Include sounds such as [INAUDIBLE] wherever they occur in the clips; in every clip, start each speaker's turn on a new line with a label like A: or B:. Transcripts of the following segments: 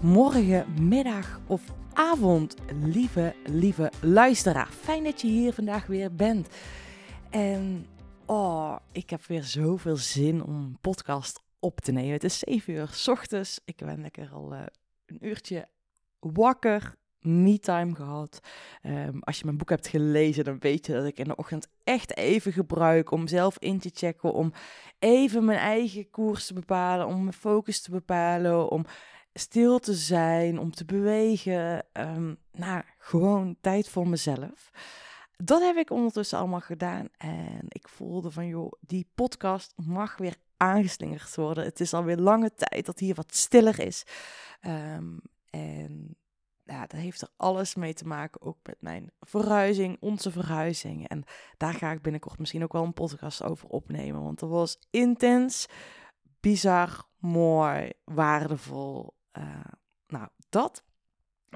A: morgen, middag of avond, lieve, lieve luisteraar. Fijn dat je hier vandaag weer bent. En oh, ik heb weer zoveel zin om een podcast op te nemen. Het is 7 uur s ochtends. Ik ben lekker al uh, een uurtje wakker me-time gehad. Um, als je mijn boek hebt gelezen, dan weet je dat ik in de ochtend echt even gebruik om zelf in te checken, om even mijn eigen koers te bepalen, om mijn focus te bepalen, om stil te zijn, om te bewegen. Um, nou, gewoon tijd voor mezelf. Dat heb ik ondertussen allemaal gedaan en ik voelde van, joh, die podcast mag weer aangeslingerd worden. Het is alweer lange tijd dat hier wat stiller is. Um, en ja, dat heeft er alles mee te maken, ook met mijn verhuizing, onze verhuizing. En daar ga ik binnenkort misschien ook wel een podcast over opnemen, want dat was intens, bizar, mooi, waardevol. Uh, nou, dat.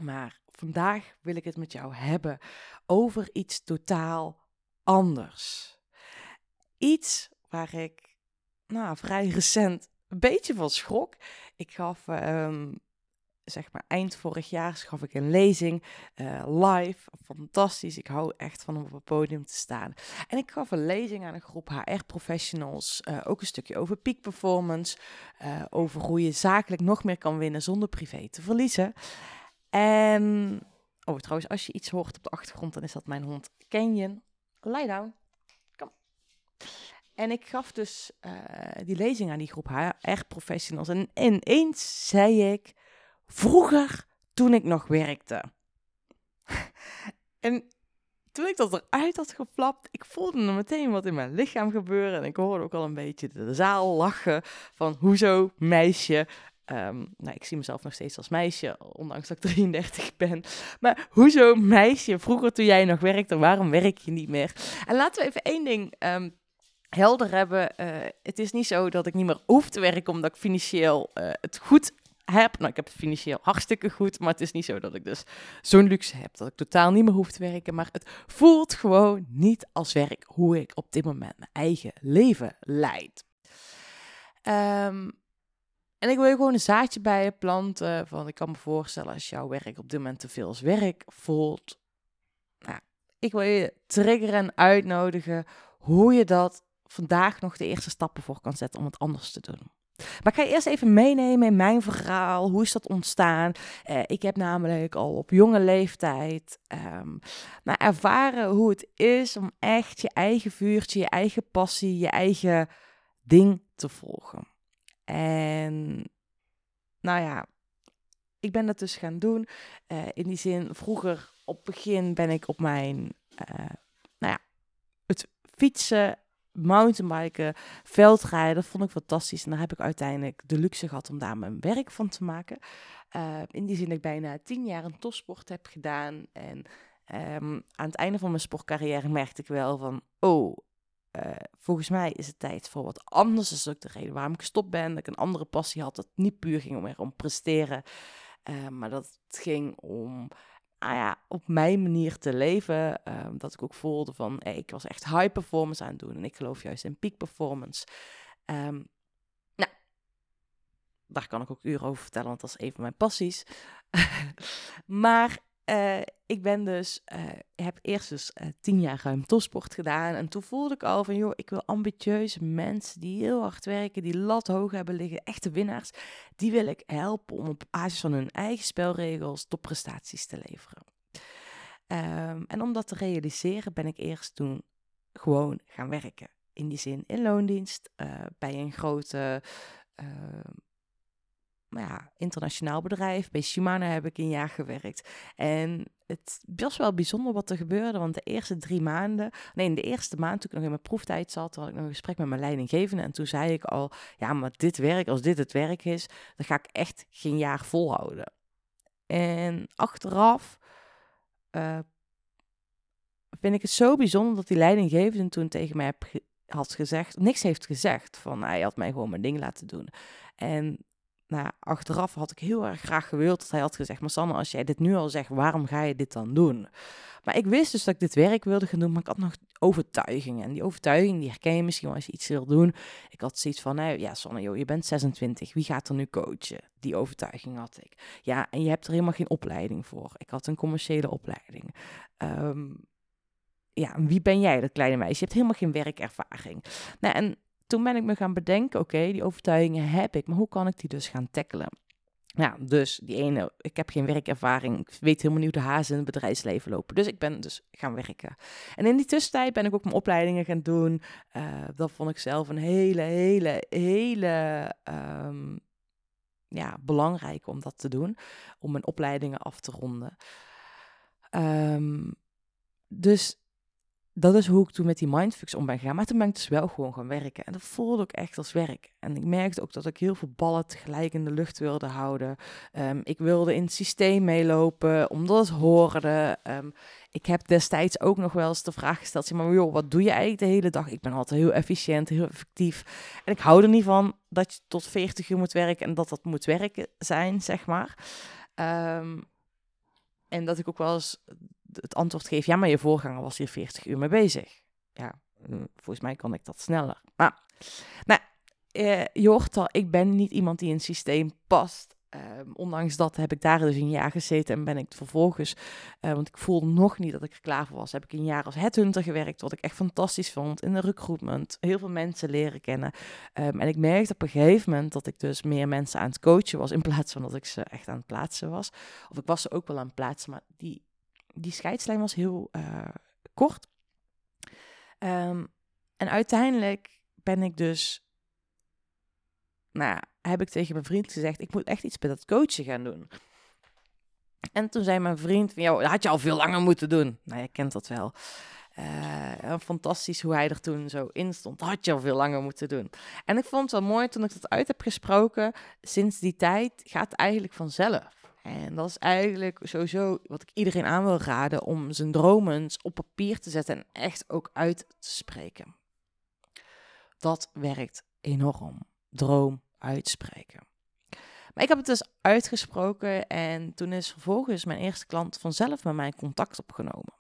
A: Maar vandaag wil ik het met jou hebben over iets totaal anders. Iets waar ik nou, vrij recent een beetje van schrok. Ik gaf um, zeg maar eind vorig jaar gaf ik een lezing uh, live. Fantastisch. Ik hou echt van om op het podium te staan. En ik gaf een lezing aan een groep HR-professionals. Uh, ook een stukje over peak performance. Uh, over hoe je zakelijk nog meer kan winnen zonder privé te verliezen. En, oh trouwens, als je iets hoort op de achtergrond, dan is dat mijn hond Canyon. Lie down. Kom. En ik gaf dus die lezing aan die groep HR-professionals. En ineens zei ik Vroeger, toen ik nog werkte. en toen ik dat eruit had geflapt, ik voelde er meteen wat in mijn lichaam gebeuren. En ik hoorde ook al een beetje de zaal lachen van, hoezo meisje? Um, nou, ik zie mezelf nog steeds als meisje, ondanks dat ik [LAUGHS] 33 ben. Maar hoezo meisje? Vroeger toen jij nog werkte, waarom werk je niet meer? En laten we even één ding um, helder hebben. Uh, het is niet zo dat ik niet meer hoef te werken omdat ik financieel uh, het goed heb. Nou, ik heb het financieel hartstikke goed, maar het is niet zo dat ik dus zo'n luxe heb dat ik totaal niet meer hoef te werken. Maar het voelt gewoon niet als werk hoe ik op dit moment mijn eigen leven leid. Um, en ik wil je gewoon een zaadje bij je planten. Van ik kan me voorstellen als jouw werk op dit moment te veel als werk voelt. Nou, ik wil je triggeren en uitnodigen hoe je dat vandaag nog de eerste stappen voor kan zetten om het anders te doen. Maar ik ga je eerst even meenemen in mijn verhaal. Hoe is dat ontstaan? Uh, ik heb namelijk al op jonge leeftijd um, nou, ervaren hoe het is om echt je eigen vuurtje, je eigen passie, je eigen ding te volgen. En nou ja, ik ben dat dus gaan doen. Uh, in die zin, vroeger op begin ben ik op mijn, uh, nou ja, het fietsen mountainbiken, veldrijden, dat vond ik fantastisch. En daar heb ik uiteindelijk de luxe gehad om daar mijn werk van te maken. Uh, in die zin dat ik bijna tien jaar een topsport heb gedaan. En um, aan het einde van mijn sportcarrière merkte ik wel van, oh, uh, volgens mij is het tijd voor wat anders. Dat is ook de reden waarom ik gestopt ben. Dat ik een andere passie had, dat het niet puur ging om, om presteren. Uh, maar dat ging om ah op mijn manier te leven. Ehm, dat ik ook voelde van, hey, ik was echt high performance aan het doen. En ik geloof juist in peak performance. Um, nou, daar kan ik ook uren over vertellen, want dat is een van mijn passies. [LAUGHS] maar uh, ik ben dus, uh, heb eerst dus uh, tien jaar ruim topsport gedaan. En toen voelde ik al van, joh, ik wil ambitieuze mensen die heel hard werken, die lat hoog hebben liggen, echte winnaars. Die wil ik helpen om op basis van hun eigen spelregels topprestaties te leveren. Um, en om dat te realiseren ben ik eerst toen gewoon gaan werken. In die zin in loondienst, bij een grote ja, internationaal bedrijf. Bij Shimano heb ik een jaar gewerkt. En het was wel bijzonder wat er gebeurde, want de eerste drie maanden, nee, in de eerste maand toen ik nog in mijn proeftijd zat, had ik nog een gesprek met mijn leidinggevende. En toen zei ik al, ja, maar dit werk, als dit het werk is, dan ga ik echt geen jaar volhouden. En achteraf uh, vind ik het zo bijzonder dat die leidinggevende toen tegen mij had gezegd, niks heeft gezegd, van hij had mij gewoon mijn ding laten doen. En nou, achteraf had ik heel erg graag gewild dat hij had gezegd: Maar Sanne, als jij dit nu al zegt, waarom ga je dit dan doen? Maar ik wist dus dat ik dit werk wilde gaan doen, maar ik had nog overtuigingen. En die overtuiging, die herken je misschien als je iets wil doen. Ik had zoiets van, nou ja, Sanne, joh, je bent 26, wie gaat er nu coachen? Die overtuiging had ik. Ja, en je hebt er helemaal geen opleiding voor. Ik had een commerciële opleiding. Um, ja, wie ben jij, dat kleine meisje? Je hebt helemaal geen werkervaring. Nou, en toen ben ik me gaan bedenken, oké, die overtuigingen heb ik, maar hoe kan ik die dus gaan tackelen? Ja, dus die ene, ik heb geen werkervaring, ik weet helemaal niet hoe de hazen in het bedrijfsleven lopen. Dus ik ben dus gaan werken. En in die tussentijd ben ik ook mijn opleidingen gaan doen. Uh, dat vond ik zelf een hele, hele, hele um, ja, belangrijk om dat te doen. Om mijn opleidingen af te ronden. Um, dus dat is hoe ik toen met die mindfucks om ben gegaan. Maar toen ben ik dus wel gewoon gaan werken. En dat voelde ook echt als werk. En ik merkte ook dat ik heel veel ballen tegelijk in de lucht wilde houden. Um, ik wilde in het systeem meelopen, omdat het hoorde. Um, ik heb destijds ook nog wel eens de vraag gesteld: maar joh, wat doe je eigenlijk de hele dag? Ik ben altijd heel efficiënt, heel effectief. En ik hou er niet van dat je tot 40 uur moet werken en dat dat moet werken zijn, zeg maar. Um, en dat ik ook wel eens het antwoord geef, ja, maar je voorganger was hier 40 uur mee bezig. Ja, hm, volgens mij kan ik dat sneller. Maar, nou, eh, je hoort al, ik ben niet iemand die in het systeem past. Um, ondanks dat heb ik daar dus een jaar gezeten en ben ik vervolgens, uh, want ik voel nog niet dat ik er klaar voor was, heb ik een jaar als headhunter gewerkt, wat ik echt fantastisch vond in de recruitment. Heel veel mensen leren kennen. Um, en ik merkte op een gegeven moment dat ik dus meer mensen aan het coachen was in plaats van dat ik ze echt aan het plaatsen was. Of ik was ze ook wel aan het plaatsen, maar die die scheidslijn was heel uh, kort. Um, en uiteindelijk ben ik dus, nou, heb ik tegen mijn vriend gezegd, ik moet echt iets met dat coachen gaan doen. En toen zei mijn vriend, ja, dat had je al veel langer moeten doen. Nou, je kent dat wel. Uh, fantastisch hoe hij er toen zo in stond. Dat had je al veel langer moeten doen. En ik vond het wel mooi toen ik dat uit heb gesproken. Sinds die tijd gaat het eigenlijk vanzelf. En dat is eigenlijk sowieso wat ik iedereen aan wil raden om zijn dromen op papier te zetten en echt ook uit te spreken. Dat werkt enorm. Droom uitspreken. Maar ik heb het dus uitgesproken en toen is vervolgens mijn eerste klant vanzelf met mij contact opgenomen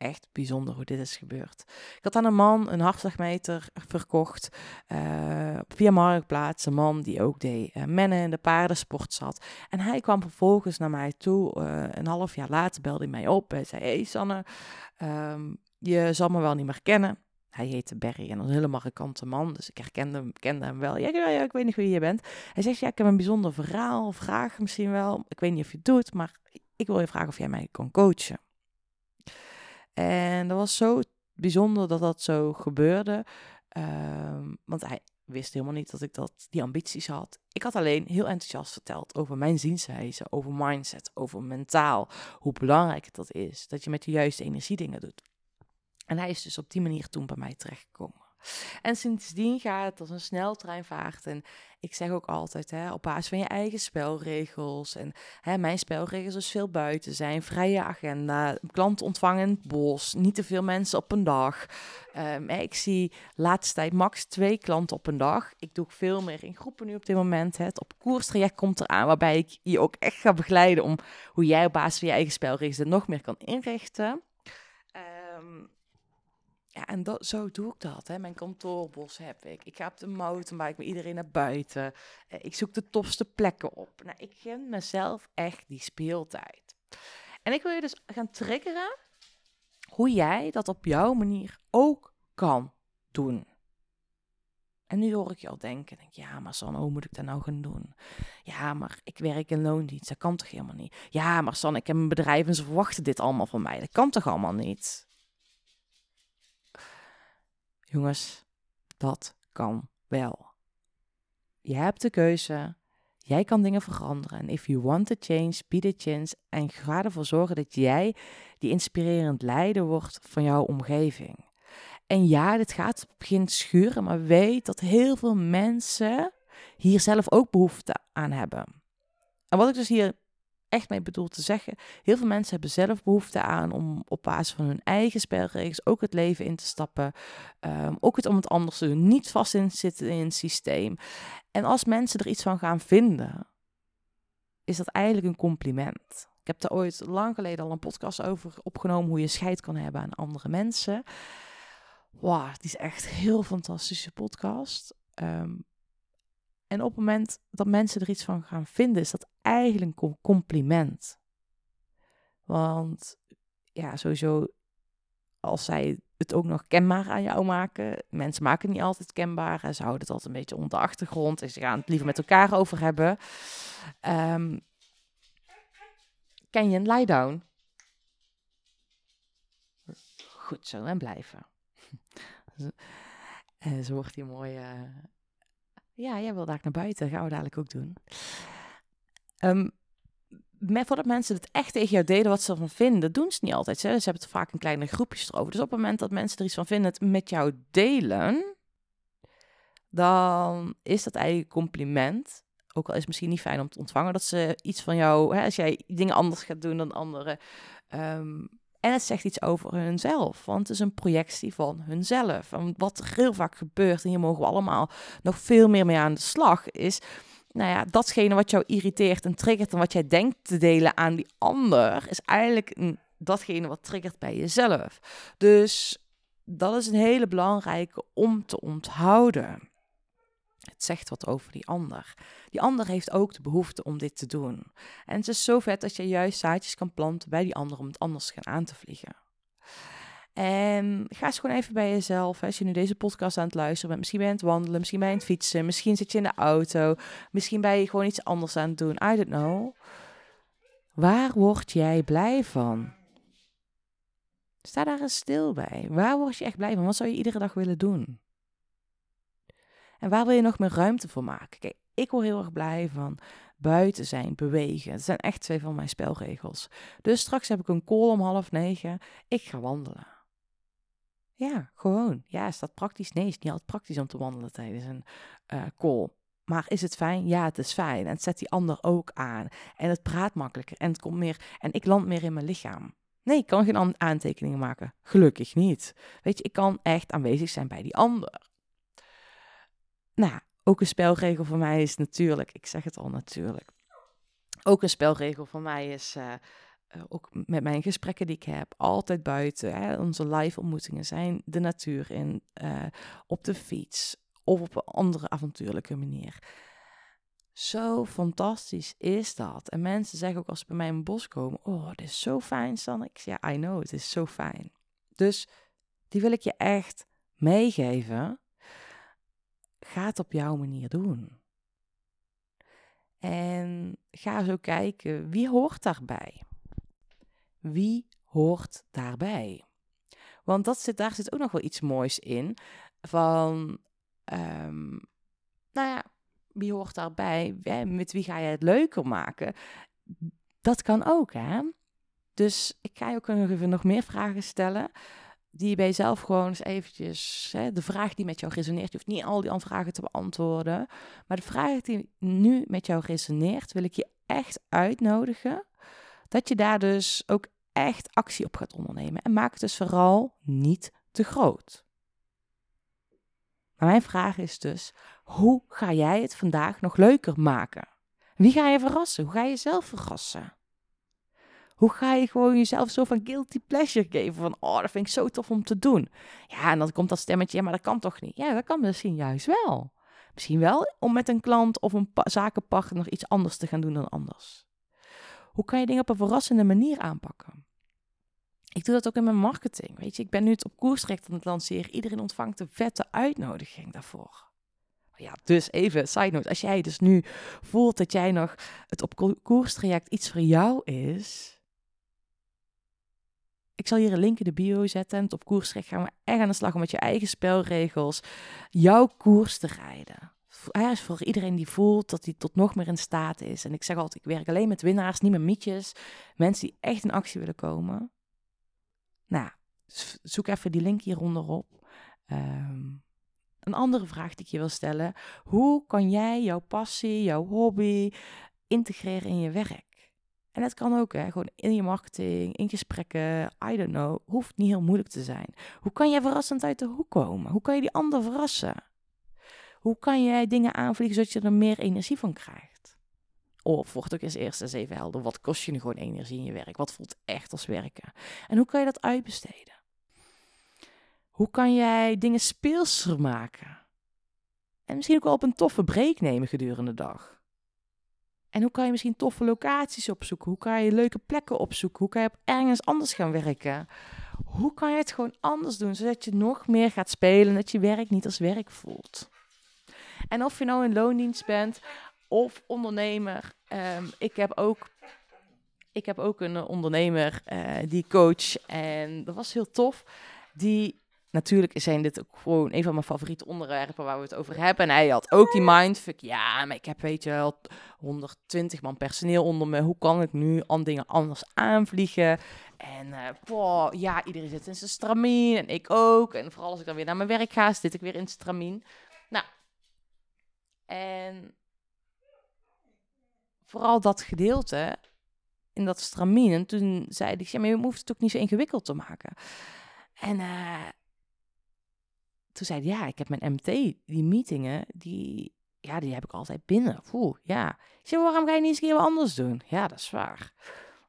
A: echt bijzonder hoe dit is gebeurd. Ik had aan een man een hartslagmeter verkocht uh, via Marktplaats. Een man die ook deed uh, mennen in de paardensport zat. En hij kwam vervolgens naar mij toe. Uh, een half jaar later belde hij mij op. Hij zei, hey Sanne, um, je zal me wel niet meer kennen. Hij heette Barry en een hele markante man, dus ik herkende hem, kende hem wel. Ja, ja, ja, ik weet niet wie je bent. Hij zegt, ja, ik heb een bijzonder verhaal, vraag misschien wel. Ik weet niet of je het doet, maar ik wil je vragen of jij mij kan coachen. En dat was zo bijzonder dat dat zo gebeurde. Um, want hij wist helemaal niet dat ik dat, die ambities had. Ik had alleen heel enthousiast verteld over mijn zienswijze, over mindset, over mentaal. Hoe belangrijk dat is, dat je met de juiste energie dingen doet. En hij is dus op die manier toen bij mij terechtgekomen. En sindsdien gaat het als een sneltreinvaart. En ik zeg ook altijd, hè, op basis van je eigen spelregels. En hè, mijn spelregels is veel buiten zijn, vrije agenda, klanten ontvangen bos, niet te veel mensen op een dag. Um, ik zie laatste tijd max twee klanten op een dag. Ik doe veel meer in groepen nu op dit moment. Hè. Het op koerstraject komt eraan, waarbij ik je ook echt ga begeleiden om hoe jij op basis van je eigen spelregels het nog meer kan inrichten. Ja, en dat, zo doe ik dat. Hè. Mijn kantoorbos heb ik. Ik ga op de mountainbike met iedereen naar buiten. Eh, ik zoek de tofste plekken op. Nou, ik gun mezelf echt die speeltijd. En ik wil je dus gaan triggeren hoe jij dat op jouw manier ook kan doen. En nu hoor ik je al denken, denk, ja, maar San, hoe moet ik dat nou gaan doen? Ja, maar ik werk in loondienst, dat kan toch helemaal niet? Ja, maar San, ik heb een bedrijf en ze verwachten dit allemaal van mij. Dat kan toch allemaal niet? Jongens, dat kan wel. Je hebt de keuze. Jij kan dingen veranderen. En if you want to change, be the chance. En ga ervoor zorgen dat jij die inspirerend leider wordt van jouw omgeving. En ja, dit gaat op het begin schuren, maar weet dat heel veel mensen hier zelf ook behoefte aan hebben. En wat ik dus hier echt mee bedoel te zeggen. Heel veel mensen hebben zelf behoefte aan om op basis van hun eigen spelregels ook het leven in te stappen. Ehm, ook het om het anders te doen. Niet vast in zitten in het systeem. En als mensen er iets van gaan vinden, is dat eigenlijk een compliment. Ik heb er ooit lang geleden al een podcast over opgenomen hoe je scheid kan hebben aan andere mensen. Wauw, die is echt een heel fantastische podcast. Ehm, en op het moment dat mensen er iets van gaan vinden, is dat eigenlijk een compliment. Want ja, sowieso, als zij het ook nog kenbaar aan jou maken. Mensen maken het niet altijd kenbaar. En ze houden het altijd een beetje onder de achtergrond. En ze gaan het liever met elkaar over hebben. Um, ken je een lie-down? Goed [LAUGHS] zo, en blijven. en zo wordt hij mooi... Ja, jij wil daar naar buiten. Gaan we dadelijk ook doen. Um, met, voordat mensen het echt tegen jou deden wat ze ervan vinden, doen ze niet altijd. Ze, ze hebben het vaak in kleine groepjes erover. Dus op het moment dat mensen er iets van vinden, het met jou delen, dan is dat eigenlijk een compliment. Ook al is het misschien niet fijn om te ontvangen dat ze iets van jou, hè, als jij dingen anders gaat doen dan anderen. Um, en het zegt iets over hunzelf, want het is een projectie van hunzelf. En wat er heel vaak gebeurt, en hier mogen we allemaal nog veel meer mee aan de slag, is nou ja, datgene wat jou irriteert en triggert en wat jij denkt te delen aan die ander, is eigenlijk datgene wat triggert bij jezelf. Dus dat is een hele belangrijke om te onthouden. Het zegt wat over die ander. Die ander heeft ook de behoefte om dit te doen. En het is zo vet dat je juist zaadjes kan planten bij die ander om het anders gaan aan te vliegen. En ga eens gewoon even bij jezelf. Als je nu deze podcast aan het luisteren bent, misschien ben je aan het wandelen, misschien ben je aan het fietsen, misschien zit je in de auto, misschien ben je gewoon iets anders aan het doen. I don't know. Waar word jij blij van? Sta daar eens stil bij. Waar word je echt blij van? Wat zou je iedere dag willen doen? En waar wil je nog meer ruimte voor maken? Kijk, ik word heel erg blij van buiten zijn, bewegen. Dat zijn echt twee van mijn spelregels. Dus straks heb ik een call om half negen. Ik ga wandelen. Ja, gewoon. Ja, is dat praktisch? Nee, is niet altijd praktisch om te wandelen tijdens een uh, call. Maar is het fijn? Ja, het is fijn. En het zet die ander ook aan. En het praat makkelijker. En het komt meer. En ik land meer in mijn lichaam. Nee, ik kan geen aantekeningen maken. Gelukkig niet. Weet je, ik kan echt aanwezig zijn bij die ander. Nou, ook een spelregel voor mij is natuurlijk, ik zeg het al natuurlijk. Ook een spelregel voor mij is, uh, uh, ook met mijn gesprekken die ik heb, altijd buiten. Hè, onze live ontmoetingen zijn de natuur in, uh, op de fiets of op een andere avontuurlijke manier. Zo fantastisch is dat. En mensen zeggen ook als ze bij mij in een bos komen: Oh, dit is zo fijn, Sanne. Ik zeg, ja, I know, het is zo fijn. Dus die wil ik je echt meegeven. Ga het op jouw manier doen. En ga zo kijken, wie hoort daarbij? Wie hoort daarbij? Want dat zit, daar zit ook nog wel iets moois in. Van, um, nou ja, wie hoort daarbij? Met wie ga je het leuker maken? Dat kan ook, hè? Dus ik ga je ook nog even nog meer vragen stellen die bij jezelf gewoon eens eventjes, hè, de vraag die met jou resoneert, je hoeft niet al die vragen te beantwoorden, maar de vraag die nu met jou resoneert, wil ik je echt uitnodigen dat je daar dus ook echt actie op gaat ondernemen. En maak het dus vooral niet te groot. Maar mijn vraag is dus, hoe ga jij het vandaag nog leuker maken? Wie ga je verrassen? Hoe ga je jezelf verrassen? Hoe ga je gewoon jezelf zo van guilty pleasure geven? Van, oh, dat vind ik zo tof om te doen. Ja, en dan komt dat stemmetje, ja, maar dat kan toch niet? Ja, dat kan misschien juist wel. Misschien wel om met een klant of een zakenpartner nog iets anders te gaan doen dan anders. Hoe kan je dingen op een verrassende manier aanpakken? Ik doe dat ook in mijn marketing. Weet je, ik ben nu het op koersrecht aan het lanceren. Iedereen ontvangt een vette uitnodiging daarvoor. Ja, dus even, side note. Als jij dus nu voelt dat jij nog het op koerstraject iets voor jou is, ik zal hier een link in de bio zetten. En op koersrecht gaan we echt aan de slag om met je eigen spelregels jouw koers te rijden. Hij is voor iedereen die voelt dat hij tot nog meer in staat is. En ik zeg altijd, ik werk alleen met winnaars, niet met mietjes. Mensen die echt in actie willen komen. Nou, zoek even die link hieronder op. Ehm, een andere vraag die ik je wil stellen. Hoe kan jij jouw passie, jouw hobby integreren in je werk? En dat kan ook, hè, gewoon in je marketing, in gesprekken, I don't know. Hoeft niet heel moeilijk te zijn. Hoe kan jij verrassend uit de hoek komen? Hoe kan je die ander verrassen? Hoe kan jij dingen aanvliegen zodat je er meer energie van krijgt? Of wordt ook eens eerst eens even helder. Wat kost je nu gewoon energie in je werk? Wat voelt echt als werken? En hoe kan je dat uitbesteden? Hoe kan jij dingen speelser maken? En misschien ook wel op een toffe break nemen gedurende de dag. En hoe kan je misschien toffe locaties opzoeken? Hoe kan je leuke plekken opzoeken? Hoe kan je op ergens anders gaan werken? Hoe kan je het gewoon anders doen, zodat je nog meer gaat spelen, dat je werk niet als werk voelt? En of je nou in loondienst bent of ondernemer, um, ik heb ook ik heb ook een ondernemer uh, die coach en dat was heel tof. Die natuurlijk zijn dit ook gewoon een van mijn favoriete onderwerpen waar we het over hebben. En hij had ook die mindfuck. Ja, maar ik heb, weet je wel, 120 man personeel onder me. Hoe kan ik nu aan dingen anders aanvliegen? En uh, ja, iedereen zit in zijn stramien en ik ook. En vooral als ik dan weer naar mijn werk ga, zit ik weer in stramien. Nou, en vooral dat gedeelte in dat stramien. En toen zei ik, ja, maar je hoeft het ook niet zo ingewikkeld te maken. En uh, toen zei hij, ja, ik heb mijn MT, die meetingen, die, ja, die heb ik altijd binnen. Oeh, ja. Ik zei, waarom ga je niet eens een keer wat anders doen? Ja, dat is waar.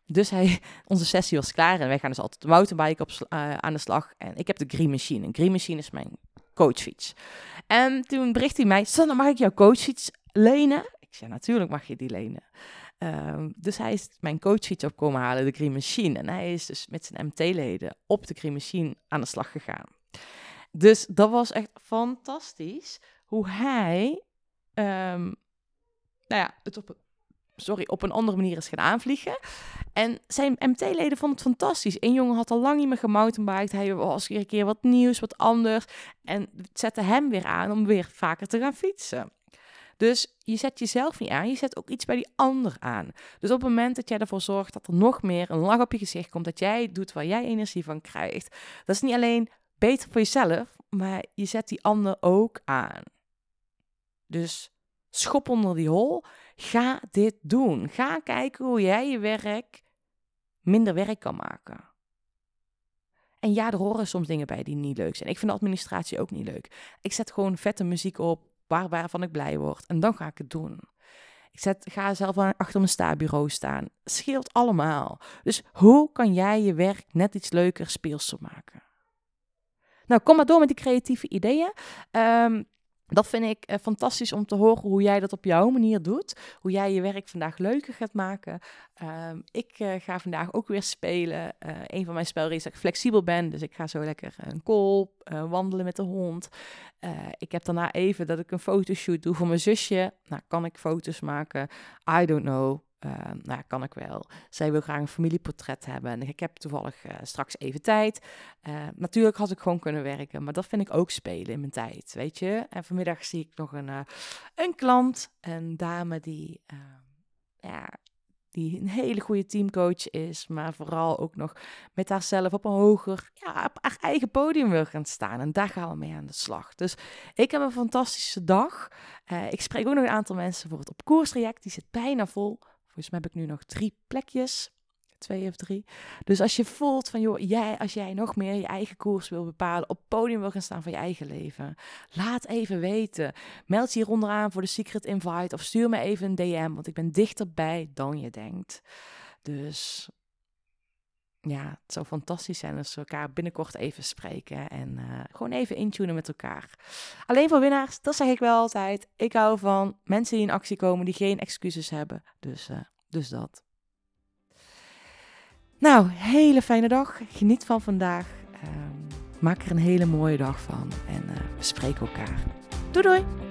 A: Dus hij, [LAUGHS] onze sessie was klaar en wij gaan dus altijd de mountainbike op, uh, aan de slag. En ik heb de Green Machine. Een Green Machine is mijn coachfiets. En toen bericht hij mij, Sanne, mag ik jouw coachfiets lenen? Ik zei, natuurlijk mag je die lenen. Um, dus hij is mijn coachfiets op komen halen, de Green Machine. En hij is dus met zijn MT-leden op de Green Machine aan de slag gegaan. Dus dat was echt fantastisch hoe hij, um, nou ja, het op, sorry, op een andere manier is gaan aanvliegen. En zijn MT-leden vonden het fantastisch. Een jongen had al lang niet meer gemountainbiked. Hij was weer een keer wat nieuws, wat anders. En het zette hem weer aan om weer vaker te gaan fietsen. Dus je zet jezelf niet aan, je zet ook iets bij die ander aan. Dus op het moment dat jij ervoor zorgt dat er nog meer een lach op je gezicht komt, dat jij doet waar jij energie van krijgt, dat is niet alleen beter voor jezelf, maar je zet die ander ook aan. Dus schop onder die hol. Ga dit doen. Ga kijken hoe jij je werk minder werk kan maken. En ja, er horen soms dingen bij die niet leuk zijn. Ik vind de administratie ook niet leuk. Ik zet gewoon vette muziek op waar, waarvan ik blij word. En dan ga ik het doen. Ik zet, ga zelf achter mijn stabureau staan. Scheelt allemaal. Dus hoe kan jij je werk net iets leuker speelser maken? Nou, kom maar door met die creatieve ideeën. Um, dat vind ik uh, fantastisch om te horen hoe jij dat op jouw manier doet. Hoe jij je werk vandaag leuker gaat maken. Um, ik uh, ga vandaag ook weer spelen. Uh, een van mijn spelregels is dat ik flexibel ben. Dus ik ga zo lekker een kool wandelen met de hond. ik heb daarna even dat ik een fotoshoot doe voor mijn zusje. Nou, kan ik foto's maken? I don't know. Uh, nou, kan ik wel. Zij wil graag een familieportret hebben. En ik heb toevallig uh, straks even tijd. Uh, natuurlijk had ik gewoon kunnen werken, maar dat vind ik ook spelen in mijn tijd, weet je. En vanmiddag zie ik nog een, een klant, een dame die, ja, die een hele goede teamcoach is, maar vooral ook nog met haarzelf op een hoger, ja, op haar eigen podium wil gaan staan. En daar gaan we mee aan de slag. Dus ik heb een fantastische dag. ik spreek ook nog een aantal mensen voor het op. Die zit bijna vol. Volgens mij heb ik nu nog drie plekjes. Twee of drie. Dus als je voelt van, joh, jij, als jij nog meer je eigen koers wil bepalen, op podium wil gaan staan van je eigen leven, laat even weten. Meld je hieronder aan voor de Secret Invite of stuur me even een DM, want ik ben dichterbij dan je denkt. Dus ja, het zou fantastisch zijn als we elkaar binnenkort even spreken en uh, gewoon even intunen met elkaar. Alleen voor winnaars, dat zeg ik wel altijd. Ik hou van mensen die in actie komen, die geen excuses hebben. Dus, uh, dus dat. Nou, hele fijne dag. Geniet van vandaag. Uh, maak er een hele mooie dag van en uh, we spreken elkaar. Doei doei!